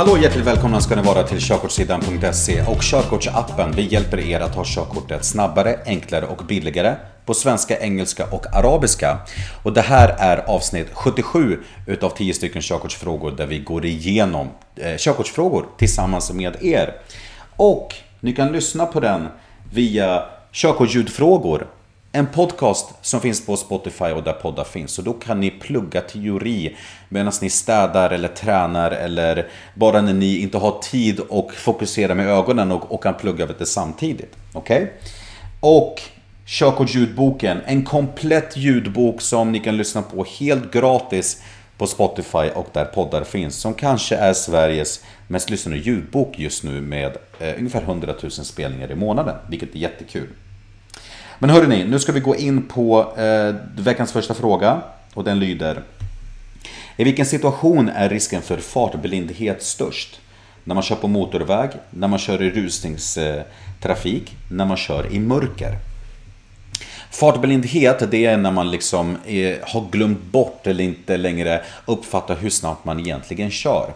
Hallå hjärtligt välkomna ska ni vara till körkortssidan.se och körkortsappen. Vi hjälper er att ha körkortet snabbare, enklare och billigare på svenska, engelska och arabiska. Och det här är avsnitt 77 utav 10 stycken körkortsfrågor där vi går igenom eh, körkortsfrågor tillsammans med er. Och ni kan lyssna på den via körkortsljudfrågor en podcast som finns på Spotify och där poddar finns. Så då kan ni plugga teori medan ni städar eller tränar eller bara när ni inte har tid och fokusera med ögonen och, och kan plugga lite samtidigt. Okej? Okay? Och Körkortsljudboken, en komplett ljudbok som ni kan lyssna på helt gratis på Spotify och där poddar finns. Som kanske är Sveriges mest lyssnade ljudbok just nu med eh, ungefär 100 000 spelningar i månaden. Vilket är jättekul. Men hörrni, nu ska vi gå in på eh, veckans första fråga. Och den lyder. I vilken situation är risken för fartblindhet störst? När man kör på motorväg, när man kör i rusningstrafik, när man kör i mörker. Fartblindhet, det är när man liksom är, har glömt bort eller inte längre uppfattar hur snabbt man egentligen kör.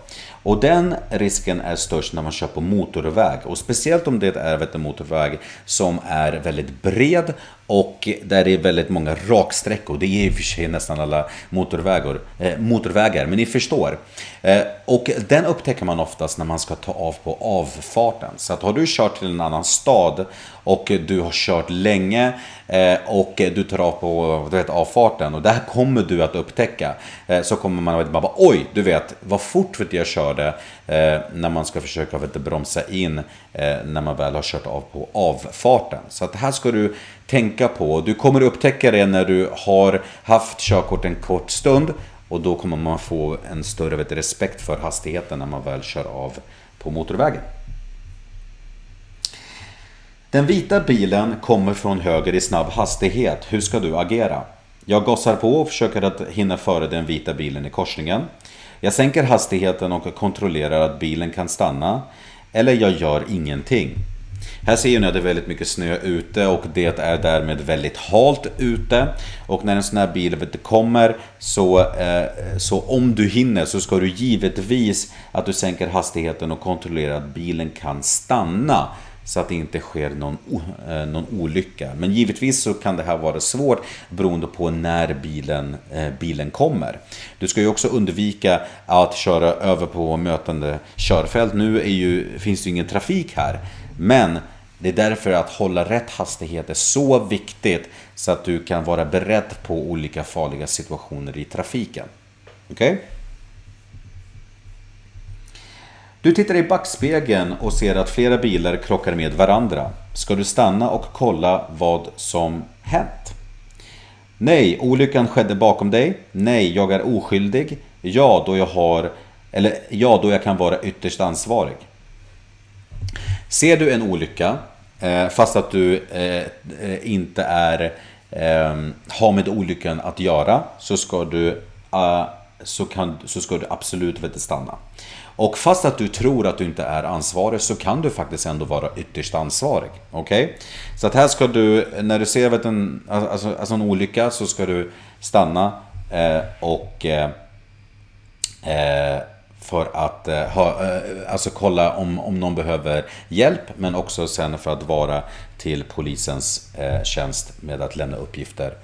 Och den risken är störst när man kör på motorväg och speciellt om det är en motorväg som är väldigt bred och där det är väldigt många raksträckor. Det är i och för sig nästan alla motorvägar, eh, motorvägar men ni förstår. Eh, och den upptäcker man oftast när man ska ta av på avfarten. Så att har du kört till en annan stad och du har kört länge eh, och du tar av på du vet, avfarten och det här kommer du att upptäcka. Eh, så kommer man att bara oj, du vet vad fort jag kör” körde eh, när man ska försöka vet, bromsa in eh, när man väl har kört av på avfarten. Så att det här ska du tänka på. Du kommer upptäcka det när du har haft körkort en kort stund och då kommer man få en större vet, respekt för hastigheten när man väl kör av på motorvägen. Den vita bilen kommer från höger i snabb hastighet. Hur ska du agera? Jag gasar på och försöker att hinna före den vita bilen i korsningen. Jag sänker hastigheten och kontrollerar att bilen kan stanna. Eller jag gör ingenting. Här ser ni att det är väldigt mycket snö ute och det är därmed väldigt halt ute. Och när en sån här bil kommer så, eh, så om du hinner så ska du givetvis att du sänker hastigheten och kontrollerar att bilen kan stanna. Så att det inte sker någon, eh, någon olycka. Men givetvis så kan det här vara svårt beroende på när bilen, eh, bilen kommer. Du ska ju också undvika att köra över på mötande körfält. Nu är ju, finns det ju ingen trafik här. Men det är därför att hålla rätt hastighet är så viktigt så att du kan vara beredd på olika farliga situationer i trafiken. Okej? Okay? Du tittar i backspegeln och ser att flera bilar krockar med varandra. Ska du stanna och kolla vad som hänt? Nej, olyckan skedde bakom dig. Nej, jag är oskyldig. Ja, då jag har... Eller ja, då jag kan vara ytterst ansvarig. Ser du en olycka, eh, fast att du eh, eh, inte är, ehm, har med olyckan att göra, så ska du, ah, så kan, så ska du absolut inte stanna. Och fast att du tror att du inte är ansvarig så kan du faktiskt ändå vara ytterst ansvarig. Okej? Okay? Så att här ska du, när du ser en, alltså, alltså, alltså en olycka så ska du stanna eh, och eh, eh, för att eh, ha, eh, alltså kolla om, om någon behöver hjälp men också sen för att vara till polisens eh, tjänst med att lämna uppgifter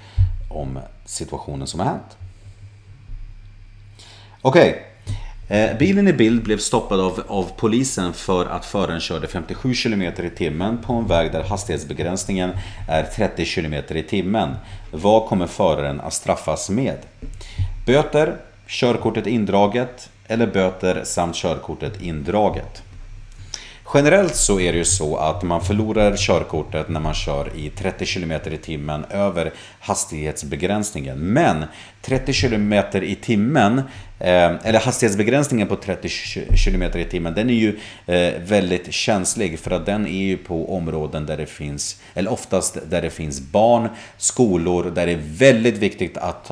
om situationen som har hänt. Okej. Okay. Eh, bilen i bild blev stoppad av, av polisen för att föraren körde 57 km i timmen på en väg där hastighetsbegränsningen är 30 km i timmen. Vad kommer föraren att straffas med? Böter, körkortet indraget, eller böter samt körkortet indraget. Generellt så är det ju så att man förlorar körkortet när man kör i 30 km i timmen över hastighetsbegränsningen. Men 30 km i timmen, eh, eller hastighetsbegränsningen på 30 km i timmen, den är ju eh, väldigt känslig för att den är ju på områden där det finns, eller oftast där det finns barn, skolor, där det är väldigt viktigt att,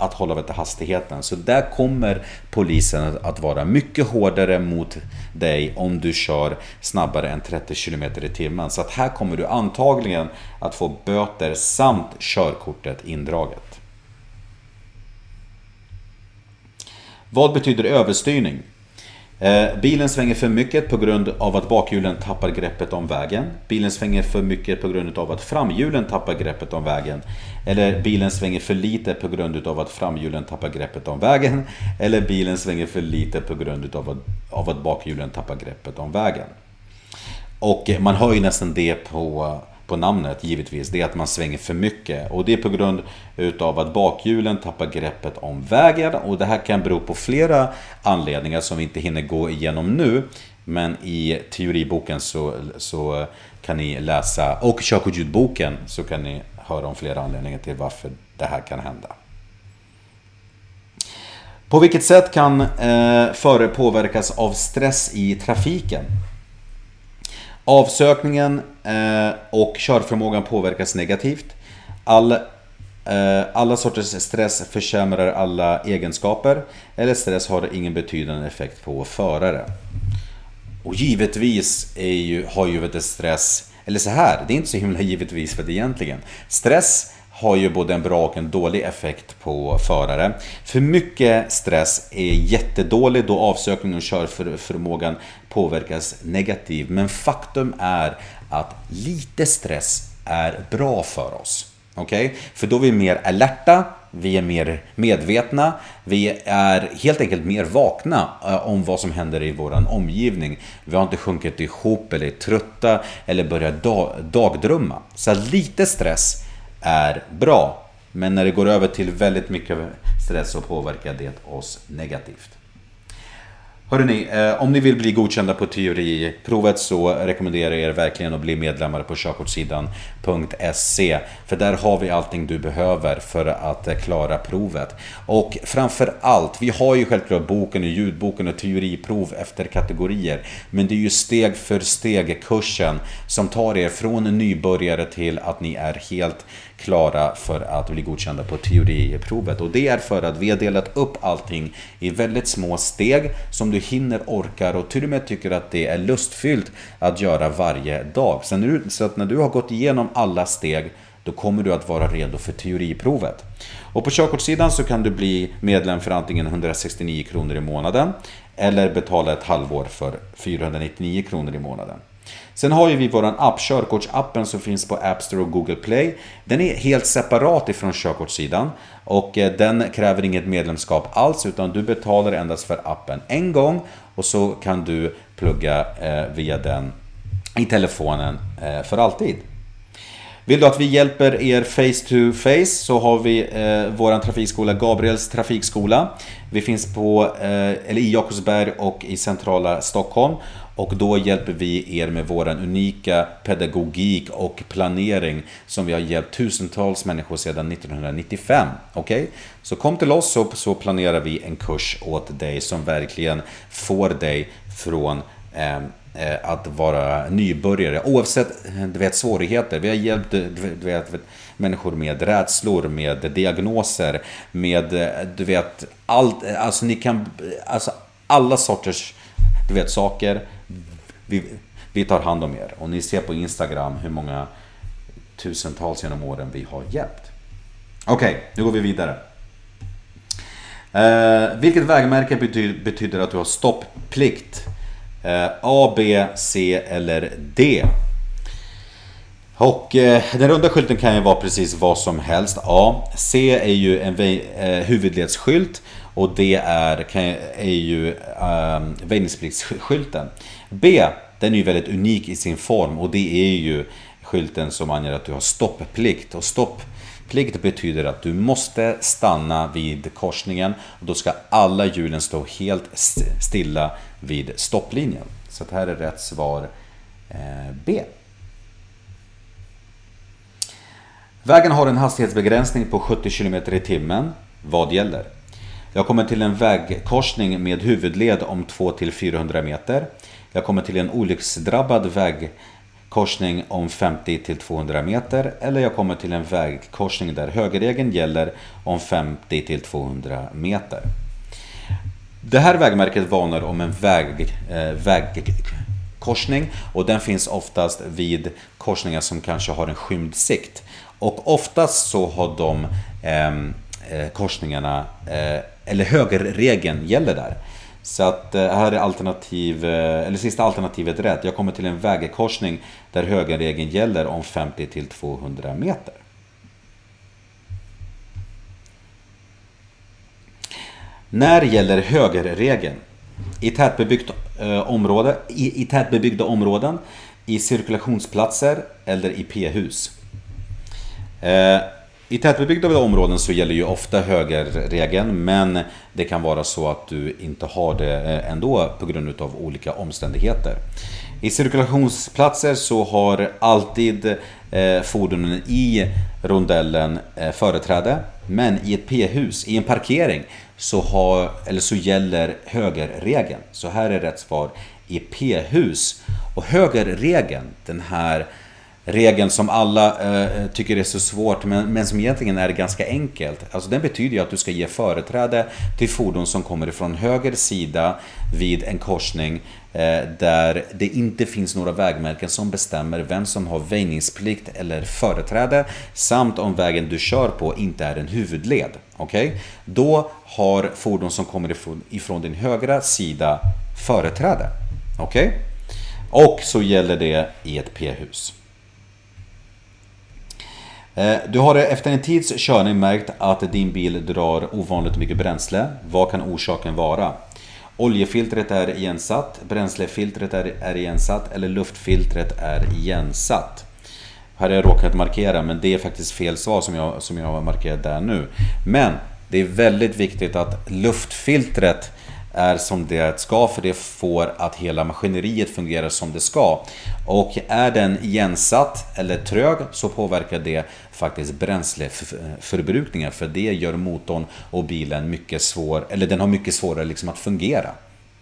att hålla vet, hastigheten. Så där kommer polisen att vara mycket hårdare mot dig om du kör snabbare än 30 km i timmen. Så att här kommer du antagligen att få böter samt körkortet indraget. Vad betyder överstyrning? Eh, bilen svänger för mycket på grund av att bakhjulen tappar greppet om vägen. Bilen svänger för mycket på grund av att framhjulen tappar greppet om vägen. Eller bilen svänger för lite på grund av att framhjulen tappar greppet om vägen. Eller bilen svänger för lite på grund av att, av att bakhjulen tappar greppet om vägen. Och man hör ju nästan det på på namnet givetvis, det är att man svänger för mycket. Och det är på grund utav att bakhjulen tappar greppet om vägen. Och det här kan bero på flera anledningar som vi inte hinner gå igenom nu. Men i teoriboken så, så kan ni läsa, och körkortsljudboken så kan ni höra om flera anledningar till varför det här kan hända. På vilket sätt kan eh, förare påverkas av stress i trafiken? Avsökningen eh, och körförmågan påverkas negativt. All, eh, alla sorters stress försämrar alla egenskaper. Eller stress har ingen betydande effekt på förare. Och givetvis är ju, har ju stress, eller så här, det är inte så himla givetvis för det egentligen. Stress har ju både en bra och en dålig effekt på förare. För mycket stress är jättedålig då avsökningen och körförmågan påverkas negativt. Men faktum är att lite stress är bra för oss. Okej? Okay? För då är vi mer alerta, vi är mer medvetna, vi är helt enkelt mer vakna eh, om vad som händer i vår omgivning. Vi har inte sjunkit ihop eller är trötta eller börjat dagdrömma. Så lite stress är bra. Men när det går över till väldigt mycket stress så påverkar det oss negativt. Hörrni, eh, om ni vill bli godkända på teoriprovet så rekommenderar jag er verkligen att bli medlemmar på körkortssidan.se. För där har vi allting du behöver för att eh, klara provet. Och framför allt, vi har ju självklart boken och ljudboken och teoriprov efter kategorier. Men det är ju steg för steg kursen som tar er från nybörjare till att ni är helt klara för att bli godkända på teoriprovet. Och det är för att vi har delat upp allting i väldigt små steg som du hinner, orkar och till och med tycker att det är lustfyllt att göra varje dag. Så att när du har gått igenom alla steg då kommer du att vara redo för teoriprovet. Och på körkortssidan så kan du bli medlem för antingen 169 kronor i månaden eller betala ett halvår för 499 kronor i månaden. Sen har ju vi vår app, körkortsappen som finns på App Store och Google Play. Den är helt separat ifrån körkortssidan och eh, den kräver inget medlemskap alls utan du betalar endast för appen en gång och så kan du plugga eh, via den i telefonen eh, för alltid. Vill du att vi hjälper er face to face så har vi eh, våran trafikskola Gabriels trafikskola. Vi finns på, eh, eller i Jakobsberg och i centrala Stockholm. Och då hjälper vi er med våran unika pedagogik och planering som vi har hjälpt tusentals människor sedan 1995. Okej? Okay? Så kom till oss så, så planerar vi en kurs åt dig som verkligen får dig från ehm, eh, att vara nybörjare oavsett eh, du vet, svårigheter. Vi har hjälpt eh, du vet, människor med rädslor, med diagnoser, med eh, du vet allt. Alltså ni kan, alltså alla sorters du vet saker vi, vi tar hand om er. Och ni ser på Instagram hur många tusentals genom åren vi har hjälpt. Okej, okay, nu går vi vidare. Eh, vilket vägmärke betyder, betyder att du har stopplikt? Eh, A, B, C eller D? Och eh, den runda skylten kan ju vara precis vad som helst. A. C är ju en eh, huvudledsskylt och det är, kan, är ju um, väjningspliktsskylten. B, den är ju väldigt unik i sin form och det är ju skylten som anger att du har stopplikt. Och stopplikt betyder att du måste stanna vid korsningen och då ska alla hjulen stå helt stilla vid stopplinjen. Så det här är rätt svar eh, B. Vägen har en hastighetsbegränsning på 70 km i timmen. Vad gäller? Jag kommer till en vägkorsning med huvudled om 2-400 meter. Jag kommer till en olycksdrabbad vägkorsning om 50-200 meter. Eller jag kommer till en vägkorsning där högerregeln gäller om 50-200 meter. Det här vägmärket varnar om en väg, eh, vägkorsning och den finns oftast vid korsningar som kanske har en skymd sikt. Och oftast så har de eh, Eh, korsningarna, eh, eller högerregeln gäller där. Så att eh, här är alternativ, eller sista alternativet rätt. Jag kommer till en vägkorsning där högerregeln gäller om 50 till 200 meter. När gäller högerregeln? I, tätbebyggt, område, i, I tätbebyggda områden, i cirkulationsplatser eller i p-hus. I tätbebyggda områden så gäller ju ofta högerregeln men det kan vara så att du inte har det eh, ändå på grund av olika omständigheter. I cirkulationsplatser så har alltid eh, fordonen i rondellen eh, företräde men i ett p-hus, i en parkering, så, har, eller så gäller högerregeln. Så här är rätt svar i p-hus. Och högerregeln, den här regeln som alla eh, tycker är så svårt men, men som egentligen är ganska enkelt. Alltså den betyder ju att du ska ge företräde till fordon som kommer ifrån höger sida vid en korsning eh, där det inte finns några vägmärken som bestämmer vem som har väjningsplikt eller företräde samt om vägen du kör på inte är en huvudled. Okay? Då har fordon som kommer ifrån, ifrån din högra sida företräde. Okej? Okay? Och så gäller det i ett p-hus. Eh, du har efter en tids körning märkt att din bil drar ovanligt mycket bränsle. Vad kan orsaken vara? Oljefiltret är igensatt, bränslefiltret är igensatt eller luftfiltret är igensatt. Här har jag råkat markera men det är faktiskt fel svar som jag, som jag har markerat där nu. Men det är väldigt viktigt att luftfiltret är som det ska för det får att hela maskineriet fungerar som det ska. Och är den igensatt eller trög så påverkar det faktiskt bränsleförbrukningen för det gör motorn och bilen mycket svår, eller den har mycket svårare liksom att fungera.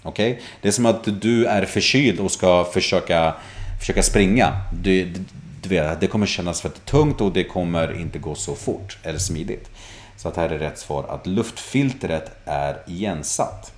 Okej? Okay? Det är som att du är förkyld och ska försöka, försöka springa. Du, du vet, det kommer kännas väldigt tungt och det kommer inte gå så fort eller smidigt. Så att här är rätt svar att luftfiltret är igensatt.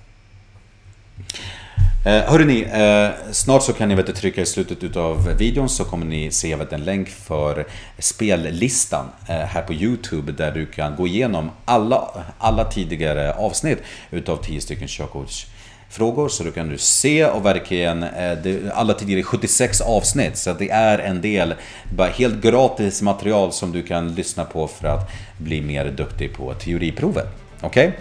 Eh, hörrni, eh, snart så kan ni vet, trycka i slutet utav videon så kommer ni se vet, en länk för spellistan eh, här på Youtube där du kan gå igenom alla, alla tidigare avsnitt utav 10 stycken körkortsfrågor så du kan du se och verkligen eh, alla tidigare 76 avsnitt så det är en del bara helt gratis material som du kan lyssna på för att bli mer duktig på teoriprovet. Okej? Okay?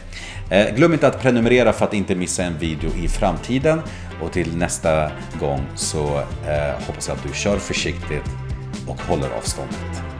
Eh, glöm inte att prenumerera för att inte missa en video i framtiden. Och till nästa gång så eh, hoppas jag att du kör försiktigt och håller avståndet.